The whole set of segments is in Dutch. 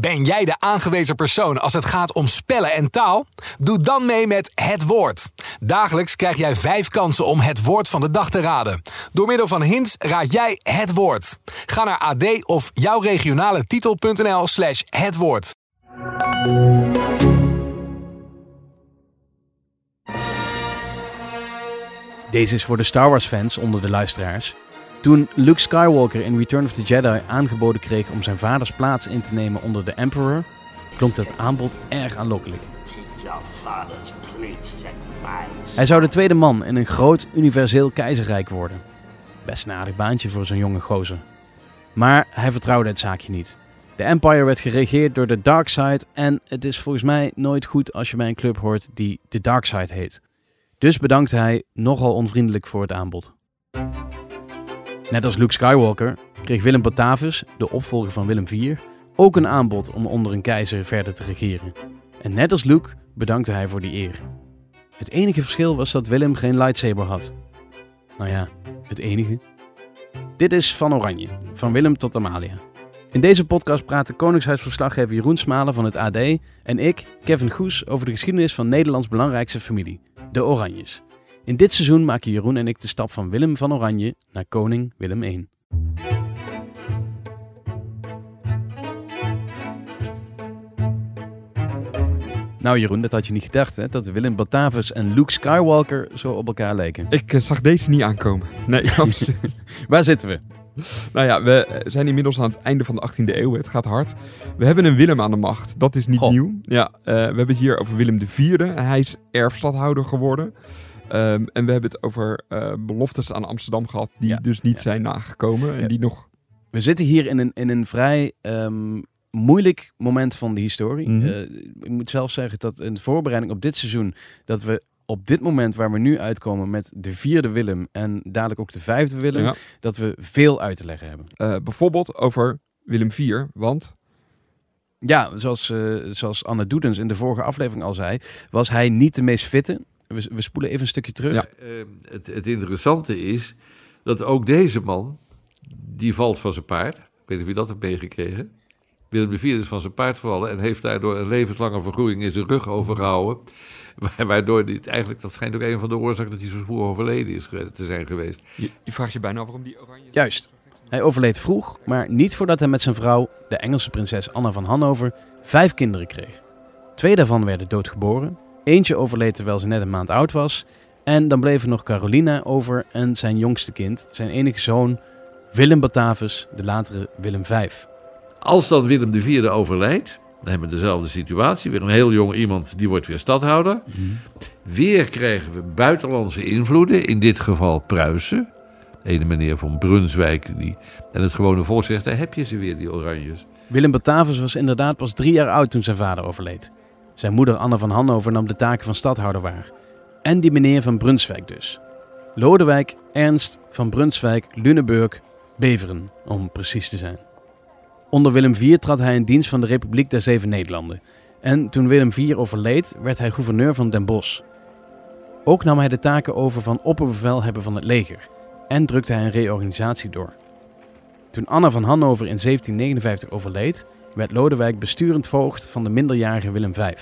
Ben jij de aangewezen persoon als het gaat om spellen en taal? Doe dan mee met Het Woord. Dagelijks krijg jij vijf kansen om het woord van de dag te raden. Door middel van hints raad jij het woord. Ga naar ad of jouwregionale titel.nl slash het woord. Deze is voor de Star Wars fans onder de luisteraars. Toen Luke Skywalker in Return of the Jedi aangeboden kreeg om zijn vaders plaats in te nemen onder de Emperor, klonk het aanbod erg aanlokkelijk. Hij zou de tweede man in een groot universeel keizerrijk worden. Best een aardig baantje voor zo'n jonge gozer. Maar hij vertrouwde het zaakje niet. De Empire werd geregeerd door de Dark Side en het is volgens mij nooit goed als je bij een club hoort die de Dark Side heet. Dus bedankte hij nogal onvriendelijk voor het aanbod. Net als Luke Skywalker kreeg Willem Batavus, de opvolger van Willem IV, ook een aanbod om onder een keizer verder te regeren. En net als Luke bedankte hij voor die eer. Het enige verschil was dat Willem geen lightsaber had. Nou ja, het enige. Dit is Van Oranje, van Willem tot Amalia. In deze podcast praten Koningshuisverslaggever Jeroen Smalen van het AD en ik, Kevin Goes, over de geschiedenis van Nederlands belangrijkste familie, de Oranjes. In dit seizoen maken Jeroen en ik de stap van Willem van Oranje naar koning Willem I. Nou Jeroen, dat had je niet gedacht hè, dat Willem Batavus en Luke Skywalker zo op elkaar leken. Ik uh, zag deze niet aankomen. Nee, absoluut. Waar zitten we? Nou ja, we zijn inmiddels aan het einde van de 18e eeuw. Het gaat hard. We hebben een Willem aan de macht. Dat is niet Goh. nieuw. Ja, uh, we hebben het hier over Willem IV. Hij is erfstadhouder geworden. Um, en we hebben het over uh, beloftes aan Amsterdam gehad die Ja, dus niet ja. zijn nagekomen. En Ja. die nog... We zitten hier in een, in een vrij ehm, moeilijk moment van de historie. Mhm. Eh, ik moet zelf zeggen dat in de voorbereiding op dit seizoen, dat we op dit moment waar we nu uitkomen met de vierde Willem en dadelijk ook de vijfde Willem, dat we veel uit te leggen hebben. Uh, bijvoorbeeld over Willem IV. Want Ja, zoals, eh, zoals Anne Doedens in de vorige aflevering al zei, was hij niet de meest fitte. We, we spoelen even een stukje terug. Ja. Eh, het, het interessante is dat ook deze man, die valt van zijn paard. Ik weet niet of je dat hebt meegekregen. Willem IV is van zijn paard gevallen en heeft daardoor een levenslange vergroeiing in zijn rug overgehouden. Wa- Waardoor dit eigenlijk, dat schijnt ook een van de oorzaken dat hij zo spoedig overleden is te zijn geweest. je, je vraagt je bijna af waarom die oranje... Juist. Hij overleed vroeg, maar niet voordat hij met zijn vrouw, de Engelse prinses Anna van Hannover, vijf kinderen kreeg. Twee daarvan werden doodgeboren. Eentje overleed terwijl ze net een maand oud was. En dan bleven nog Carolina over en zijn jongste kind, zijn enige zoon, Willem Batavus, de latere Willem V. Als dan Willem IV overlijdt, dan hebben we dezelfde situatie. Weer een heel jong iemand, die wordt weer stadhouder. Weer krijgen we buitenlandse invloeden, in dit geval Pruisen. Ene meneer van Brunswijk. Die, en het gewone volk zegt, daar heb je ze weer, die oranjes. Willem Batavus was inderdaad pas drie jaar oud toen zijn vader overleed. Zijn moeder Anne van Hannover nam de taken van stadhouder waar. En die meneer van Brunswijk dus. Lodewijk Ernst van Brunswijk, Luneburg, Beveren, om precies te zijn. Onder Willem IV trad hij in dienst van de Republiek der Zeven Nederlanden. En toen Willem IV overleed, werd hij gouverneur van Den Bosch. Ook nam hij de taken over van opperbevelhebber van het leger. En drukte hij een reorganisatie door. Toen Anna van Hannover in 1759 overleed, werd Lodewijk besturend voogd van de minderjarige Willem V.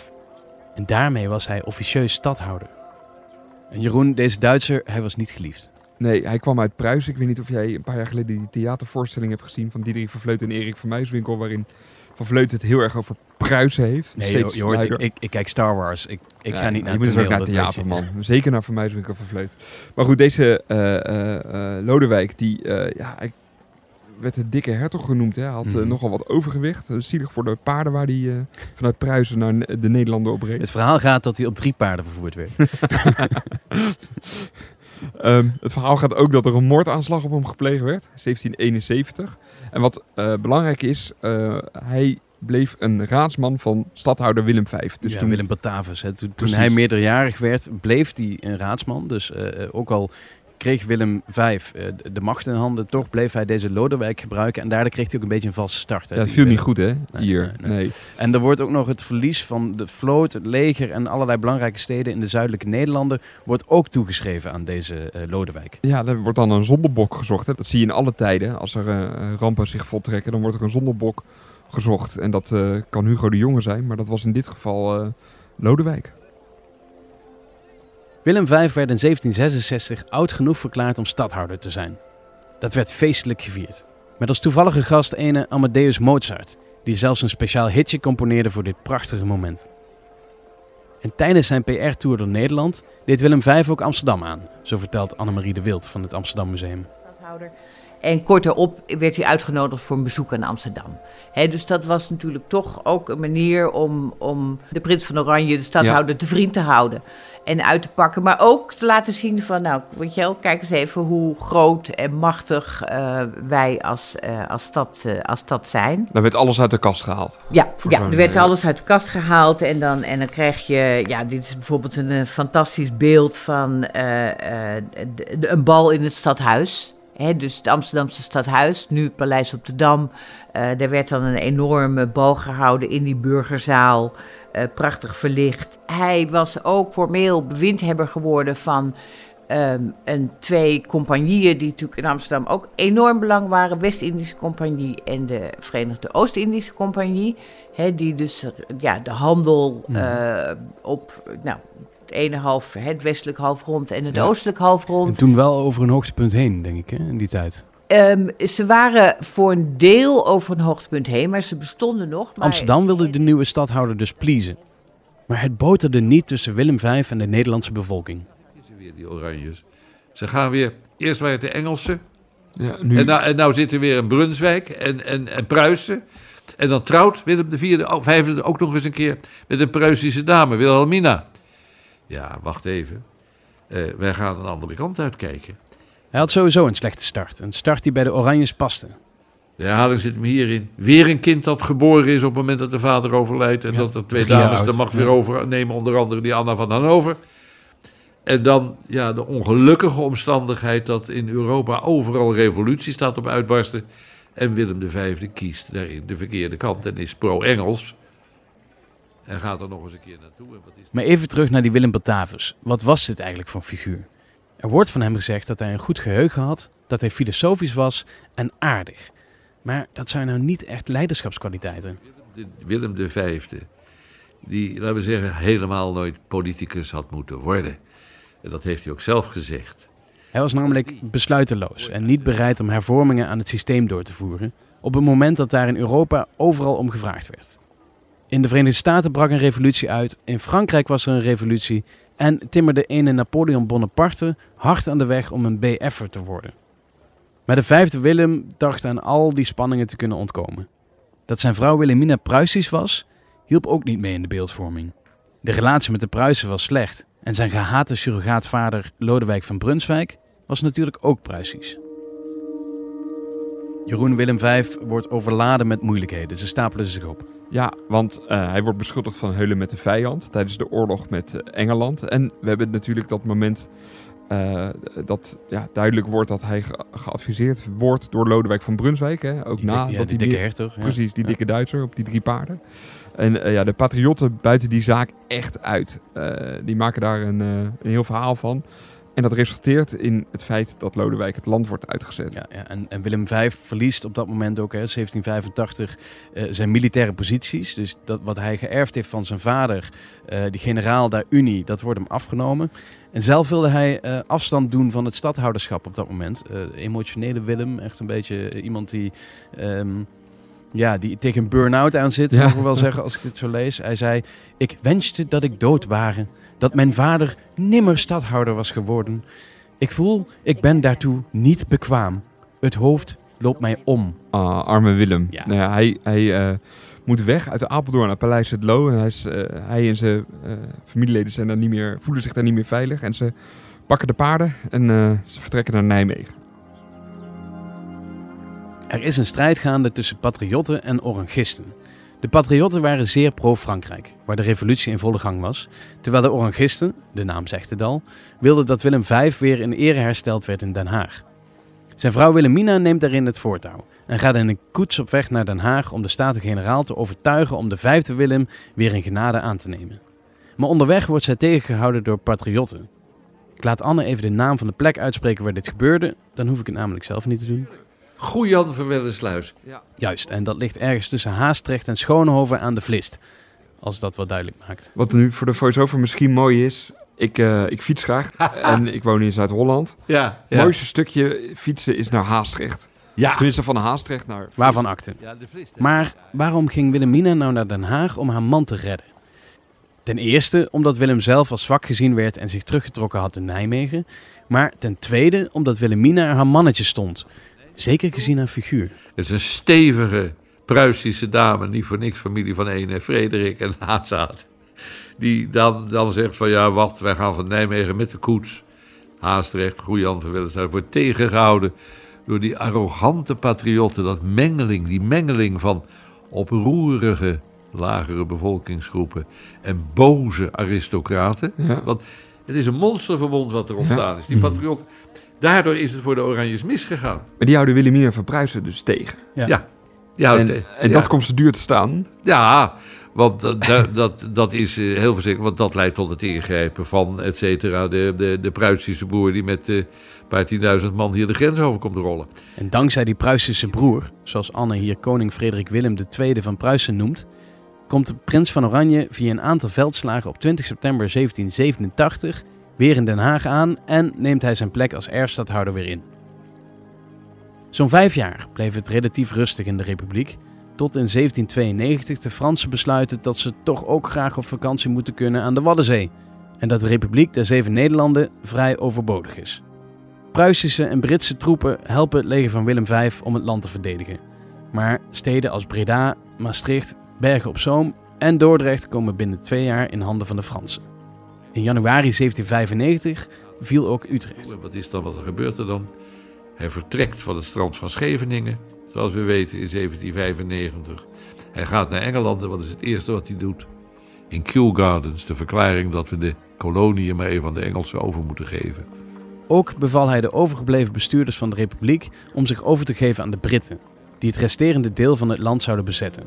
En daarmee was hij officieus stadhouder. En Jeroen, deze Duitser, hij was niet geliefd. Nee, hij kwam uit Pruisen. Ik weet niet of jij een paar jaar geleden die theatervoorstelling hebt gezien van Diederik van Vleuten en Erik van Muiswinkel, waarin Van Vleuten het heel erg over Pruisen heeft. Nee, je, je hoort, ik, ik, ik kijk Star Wars. Ik, ik Ja, ga niet je naar moet het dus toneel, naar theater, je. man. Zeker naar Van Muiswinkel van Vleut. Maar goed, deze eh, eh, eh, Lodewijk, die, ja, werd de dikke hertog genoemd. Hè. Hij had eh, Mhm. nogal wat overgewicht. Zielig voor de paarden waar hij eh, vanuit Pruisen naar de Nederlanden op reed. Het verhaal gaat dat hij op drie paarden vervoerd werd. Ehm, het verhaal gaat ook dat er een moordaanslag op hem gepleegd werd, 1771. En wat eh, belangrijk is, hij bleef een raadsman van stadhouder Willem V. Dus ja, toen, Willem Batavus. Hè. Toen, hij meerderjarig werd, bleef hij een raadsman. Dus ook al kreeg Willem V eh, de- macht in handen, toch bleef hij deze Lodewijk gebruiken. En daardoor kreeg hij ook een beetje een valse start. Hè, ja, die, viel eh, niet goed, hè? nee, Hier. nee, Nee, En er wordt ook nog het verlies van de vloot, het leger en allerlei belangrijke steden in de zuidelijke Nederlanden wordt ook toegeschreven aan deze eh, Lodewijk. Ja, er wordt dan een zondebok gezocht. Hè. Dat zie je in alle tijden. Als er rampen zich voltrekken, dan wordt er een zondebok gezocht. En dat kan Hugo de Jonge zijn, maar dat was in dit geval Lodewijk. Willem V werd in 1766 oud genoeg verklaard om stadhouder te zijn. Dat werd feestelijk gevierd. Met als toevallige gast ene Amadeus Mozart, die zelfs een speciaal hitje componeerde voor dit prachtige moment. En tijdens zijn PR-tour door Nederland deed Willem V ook Amsterdam aan, zo vertelt Annemarie de Wild van het Amsterdam Museum. En kort daarop werd hij uitgenodigd voor een bezoek aan Amsterdam. Dus dat was natuurlijk toch ook een manier om, om de prins van Oranje, de stadhouder, te vriend te houden. En uit te pakken, maar ook te laten zien van, nou, weet je wel, kijk eens even hoe groot en machtig eh, wij als, eh, als, stad, eh, als stad zijn. Daar werd alles uit de kast gehaald. Ja, ja er werd alles uit de kast gehaald en dan, en dan krijg je, ja, dit is bijvoorbeeld een, fantastisch beeld van de- een bal in het stadhuis. Dus het Amsterdamse stadhuis, nu het Paleis op de Dam. Eh er werd dan een enorme bal gehouden in die burgerzaal, eh, prachtig verlicht. Hij was ook formeel bewindhebber geworden van ehm, een, twee compagnieën die natuurlijk in Amsterdam ook enorm belang waren. West-Indische Compagnie en de Verenigde Oost-Indische Compagnie. Die dus ja, de handel eh, op nou, het ene half, het westelijk halfrond en het Ja. oostelijk halfrond. En toen wel over een hoogtepunt heen, denk ik, hè, in die tijd. Ehm, ze waren voor een deel over een hoogtepunt heen, maar ze bestonden nog. Maar Amsterdam wilde de nieuwe stadhouder dus pleasen. Maar het boterde niet tussen Willem V en de Nederlandse bevolking. Ze weer die oranjes. Ze gaan weer, eerst waren het de Engelsen. Ja, nu, En, nou, en nou zit er weer een Brunswijk en, en, en Pruisen. En dan trouwt Willem de vierde, oh, vijfde ook nog eens een keer met een Pruisische dame, Wilhelmina. Ja, wacht even. Eh, wij gaan een andere kant uitkijken. Hij had sowieso een slechte start. Een start die bij de Oranjes paste. De herhaling zit hem hierin. Weer een kind dat geboren is op het moment dat de vader overlijdt. En Ja, dat er twee dames de macht ja. weer overnemen. Onder andere die Anna van Hannover. En dan ja, de ongelukkige omstandigheid dat in Europa overal revolutie staat op uitbarsten. En Willem V kiest daarin de verkeerde kant en is pro-Engels. En gaat er nog eens een keer naartoe. En wat is Maar even terug naar die Willem Batavus. Wat was dit eigenlijk voor een figuur? Er wordt van hem gezegd dat hij een goed geheugen had, dat hij filosofisch was en aardig. Maar dat zijn nou niet echt leiderschapskwaliteiten. de- Willem V, die, laten we zeggen, helemaal nooit politicus had moeten worden. En dat heeft hij ook zelf gezegd. Hij was namelijk besluiteloos en niet bereid om hervormingen aan het systeem door te voeren, op het moment dat daar in Europa overal om gevraagd werd. In de Verenigde Staten brak een revolutie uit, in Frankrijk was er een revolutie en timmerde ene Napoleon Bonaparte hard aan de weg om een BF'er te worden. Maar de vijfde Willem dacht aan al die spanningen te kunnen ontkomen. Dat zijn vrouw Wilhelmina Pruisisch was, hielp ook niet mee in de beeldvorming. De relatie met de Pruisen was slecht en zijn gehate surrogaatvader Lodewijk van Brunswijk was natuurlijk ook Pruisisch. Jeroen Willem V wordt overladen met moeilijkheden. Ze stapelen zich op. Ja, want eh, hij wordt beschuldigd van heulen met de vijand tijdens de oorlog met eh, Engeland. En we hebben natuurlijk dat moment eh, dat ja, duidelijk wordt dat hij ge- geadviseerd wordt door Lodewijk van Brunswijk. Hè? Ook Die, na ja, dat die hij dikke hertog. ja. Precies, die Ja. dikke Duitser op die drie paarden. En ja, de patriotten buiten die zaak echt uit. Die maken daar een, een heel verhaal van. En dat resulteert in het feit dat Lodewijk het land wordt uitgezet. Ja, ja, en, en Willem V verliest op dat moment ook, hè, 1785, eh, zijn militaire posities. Dus dat, wat hij geërfd heeft van zijn vader, eh, die generaal daar Unie, dat wordt hem afgenomen. En zelf wilde hij eh, afstand doen van het stadhouderschap op dat moment. Emotionele Willem, echt een beetje iemand die, ehm, ja, die tegen een burn-out aan zit, Ja. mag ik wel zeggen, als ik dit zo lees. Hij zei, ik wenste dat ik dood ware, dat mijn vader nimmer stadhouder was geworden. Ik voel, ik ben daartoe niet bekwaam. Het hoofd loopt mij om. Ah, arme Willem. Ja. Nou ja, hij hij eh, moet weg uit Apeldoorn naar Paleis het Loo. En hij, is, eh, hij en zijn eh, familieleden zijn daar niet meer, voelen zich daar niet meer veilig. En ze pakken de paarden en ze vertrekken naar Nijmegen. Er is een strijd gaande tussen patriotten en orangisten. De patriotten waren zeer pro-Frankrijk, waar de revolutie in volle gang was, terwijl de orangisten, de naam zegt het al, wilden dat Willem V weer in ere hersteld werd in Den Haag. Zijn vrouw Wilhelmina neemt daarin het voortouw en gaat in een koets op weg naar Den Haag om de Staten-Generaal te overtuigen om de vijfde Willem weer in genade aan te nemen. Maar onderweg wordt zij tegengehouden door patriotten. Ik laat Anne even de naam van de plek uitspreken waar dit gebeurde, dan hoef ik het namelijk zelf niet te doen. Goejan van Wellensluis. Juist, en dat ligt ergens tussen Haastrecht en Schoonhoven aan de Vlist. Als dat wat duidelijk maakt. Wat nu voor de voice-over misschien mooi is. Ik, eh, ik fiets graag en ik woon in Zuid-Holland. Ja, Het mooiste stukje fietsen is naar Haastrecht. Ja. Of tenminste van Haastrecht naar... Waarvan akte. Ja, de Vlist. Maar waarom ging Wilhelmina nou naar Den Haag om haar man te redden? Ten eerste omdat Willem zelf als zwak gezien werd en zich teruggetrokken had in Nijmegen. Maar ten tweede omdat Wilhelmina haar mannetje stond. Zeker gezien haar figuur. Het is een stevige Pruisische dame, niet voor niks familie van ene Frederik en Hazaat. Die dan, dan zegt van ja, wacht, wij gaan van Nijmegen met de koets. Haastrecht, Goejan van Willemshuis wordt tegengehouden door die arrogante patriotten. Dat mengeling, die mengeling van oproerige lagere bevolkingsgroepen en boze aristocraten. Ja. Want het is een monsterverbond wat er ontstaan is. Die patriotten. Daardoor is het voor de Oranjes misgegaan. Maar die houden Wilhelmina van Pruisen dus tegen. Ja. Ja. Ja, en het- en ja. dat komt ze duur te staan. Ja, want dat, dat, dat, dat is eh, heel verzekerd. Want dat leidt tot het ingrijpen van, et cetera, de, de, de Pruisische boer die met eh, een paar tienduizend man hier de grens over komt rollen. En dankzij die Pruisische broer, zoals Anne hier koning Frederik Willem II van Pruisen noemt, komt de prins van Oranje via een aantal veldslagen op 20 september 1787 weer in Den Haag aan en neemt hij zijn plek als erfstadhouder weer in. Zo'n vijf jaar bleef het relatief rustig in de Republiek, tot in 1792 de Fransen besluiten dat ze toch ook graag op vakantie moeten kunnen aan de Waddenzee en dat de Republiek der Zeven Nederlanden vrij overbodig is. Pruisische en Britse troepen helpen het leger van Willem V om het land te verdedigen. Maar steden als Breda, Maastricht, Bergen op Zoom en Dordrecht komen binnen twee jaar in handen van de Fransen. In januari 1795 viel ook Utrecht. Wat is dan, wat er gebeurt er dan? Hij vertrekt van het strand van Scheveningen, zoals we weten, in 1795. Hij gaat naar Engeland en wat is het eerste wat hij doet? In Kew Gardens, de verklaring dat we de koloniën maar even aan de Engelsen over moeten geven. Ook beval hij de overgebleven bestuurders van de Republiek om zich over te geven aan de Britten, die het resterende deel van het land zouden bezetten.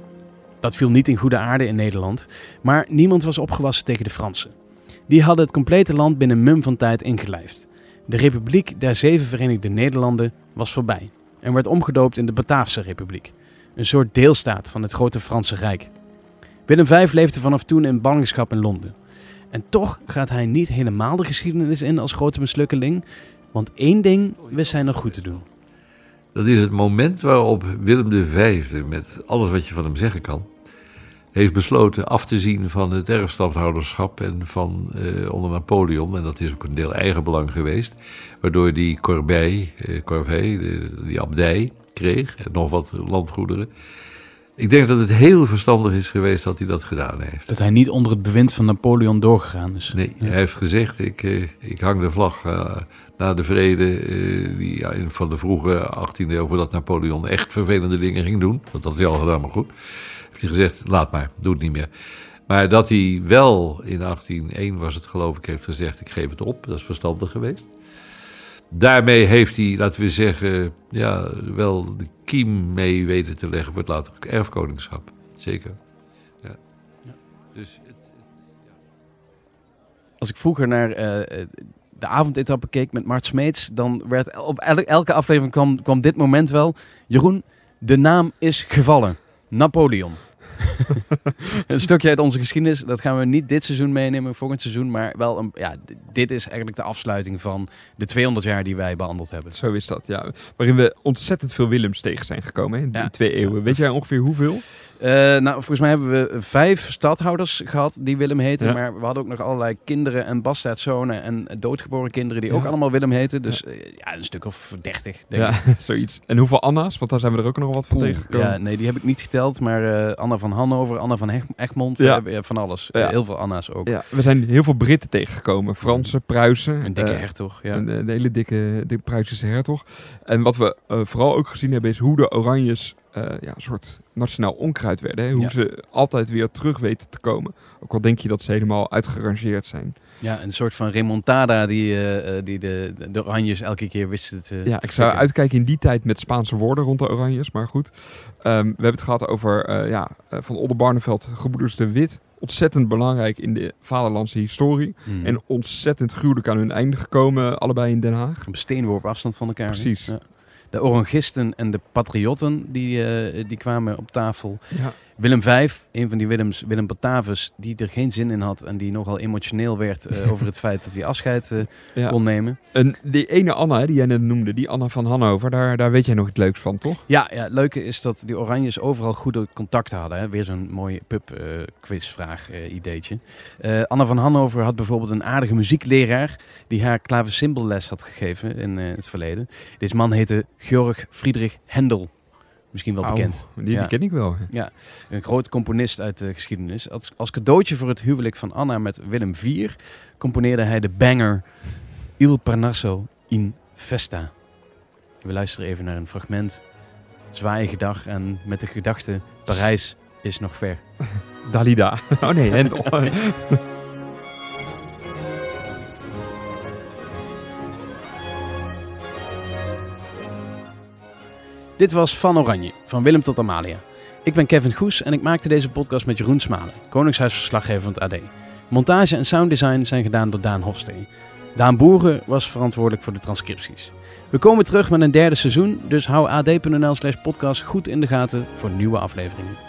Dat viel niet in goede aarde in Nederland, maar niemand was opgewassen tegen de Fransen. Die hadden het complete land binnen mum van tijd ingelijfd. De Republiek der Zeven Verenigde Nederlanden was voorbij en werd omgedoopt in de Bataafse Republiek, een soort deelstaat van het grote Franse Rijk. Willem V leefde vanaf toen in ballingschap in Londen. En toch gaat hij niet helemaal de geschiedenis in als grote mislukkeling, want één ding wist hij nog goed te doen. Dat is het moment waarop Willem V, met alles wat je van hem zeggen kan, heeft besloten af te zien van het erfstandhouderschap en van eh, onder Napoleon. En dat is ook een deel eigenbelang geweest. Waardoor die Corbeil, eh, Corvée, de- die abdij kreeg en nog wat landgoederen. Ik denk dat het heel verstandig is geweest dat hij dat gedaan heeft. Dat hij niet onder het bewind van Napoleon doorgegaan is. Nee, hij heeft gezegd, ik, eh, ik hang de vlag eh, na de vrede eh, die, ja, in- van de vroege 18e eeuw, voordat Napoleon echt vervelende dingen ging doen. Dat had hij al gedaan, maar goed. Heeft hij gezegd, laat maar, doe het niet meer. Maar dat hij wel in 1801 was het geloof ik, heeft gezegd, ik geef het op. Dat is verstandig geweest. Daarmee heeft hij, laten we zeggen, ja, wel de kiem mee weten te leggen voor het later erfkoningschap. Zeker. Ja. Dus het, Als ik vroeger naar eh, de avondetappe keek met Mart Smeets, dan werd op el- elke aflevering kwam, kwam dit moment wel. Jeroen, de naam is gevallen. Napoleon. een stukje uit onze geschiedenis. Dat gaan we niet dit seizoen meenemen, volgend seizoen. Maar wel, een, ja, dit is eigenlijk de afsluiting van de 200 jaar die wij behandeld hebben. Zo is dat, ja. Waarin we ontzettend veel Willems tegen zijn gekomen hè, in Ja. die twee eeuwen. Weet jij ongeveer hoeveel? Eh, nou, volgens mij hebben we vijf stadhouders gehad die Willem heten. Ja. Maar we hadden ook nog allerlei kinderen en bastaardzonen en doodgeboren kinderen die ook allemaal Willem heten. Dus eh, ja, een stuk of dertig, denk ik. Ja, zoiets. En hoeveel Anna's? Want daar zijn we er ook nog wat van tegengekomen. Ja, nee, die heb ik niet geteld. Maar eh, Anna van Hannover, Anna van Heg- Egmond, Ja. ja, van alles. Ja. Eh, heel veel Anna's ook. Ja, we zijn heel veel Britten tegengekomen. Fransen, Pruisen. Een dikke eh, hertog, ja. Een, een hele dikke, dikke Pruisische hertog. En wat we eh, vooral ook gezien hebben is hoe de Oranjes eh, ja, een soort nationaal onkruid werden. Hè? Hoe Ja. ze altijd weer terug weten te komen. Ook al denk je dat ze helemaal uitgerangeerd zijn. Ja, een soort van remontada die, eh, eh, die de, de, Oranjes elke keer wisten te Ja, te ik zou uitkijken in die tijd met Spaanse woorden rond de Oranjes. Maar goed, Ehm, we hebben het gehad over eh, ja, van Oldenbarneveld, gebroeders de Wit. Ontzettend belangrijk in de vaderlandse historie. Hmm. En ontzettend gruwelijk aan hun einde gekomen, allebei in Den Haag. Op steenworp afstand van elkaar. Precies. Ja. De Orangisten en de Patriotten die, eh, die kwamen op tafel. Ja. Willem V, een van die Willems, Willem Batavus, die er geen zin in had en die nogal emotioneel werd eh, over het feit dat hij afscheid eh, Ja. kon nemen. En die ene Anna die jij net noemde, die Anna van Hannover, daar, daar weet jij nog iets leuks van, toch? Ja, ja, het leuke is dat die Oranjes overal goede contacten hadden. Hè? Weer zo'n mooi pub-quizvraag-ideetje. Eh, Anna van Hannover had bijvoorbeeld een aardige muziekleraar die haar klaversymbolles had gegeven in het verleden. Deze man heette Georg Friedrich Händel. Misschien wel bekend. Die, Ja. die ken ik wel. Ja, een grote componist uit de geschiedenis. Als, als cadeautje voor het huwelijk van Anna met Willem IV componeerde hij de banger Il Parnasso in Festa. We luisteren even naar een fragment. Zwaaien gedag en met de gedachte Parijs is nog ver. Dalida. Oh nee, Hendel. Dit was Van Oranje, van Willem tot Amalia. Ik ben Kevin Goes en ik maakte deze podcast met Jeroen Smalen, Koningshuisverslaggever van het AD. Montage en sounddesign zijn gedaan door Daan Hofsteen. Daan Boeren was verantwoordelijk voor de transcripties. We komen terug met een derde seizoen, dus hou ad.nl slash podcast goed in de gaten voor nieuwe afleveringen.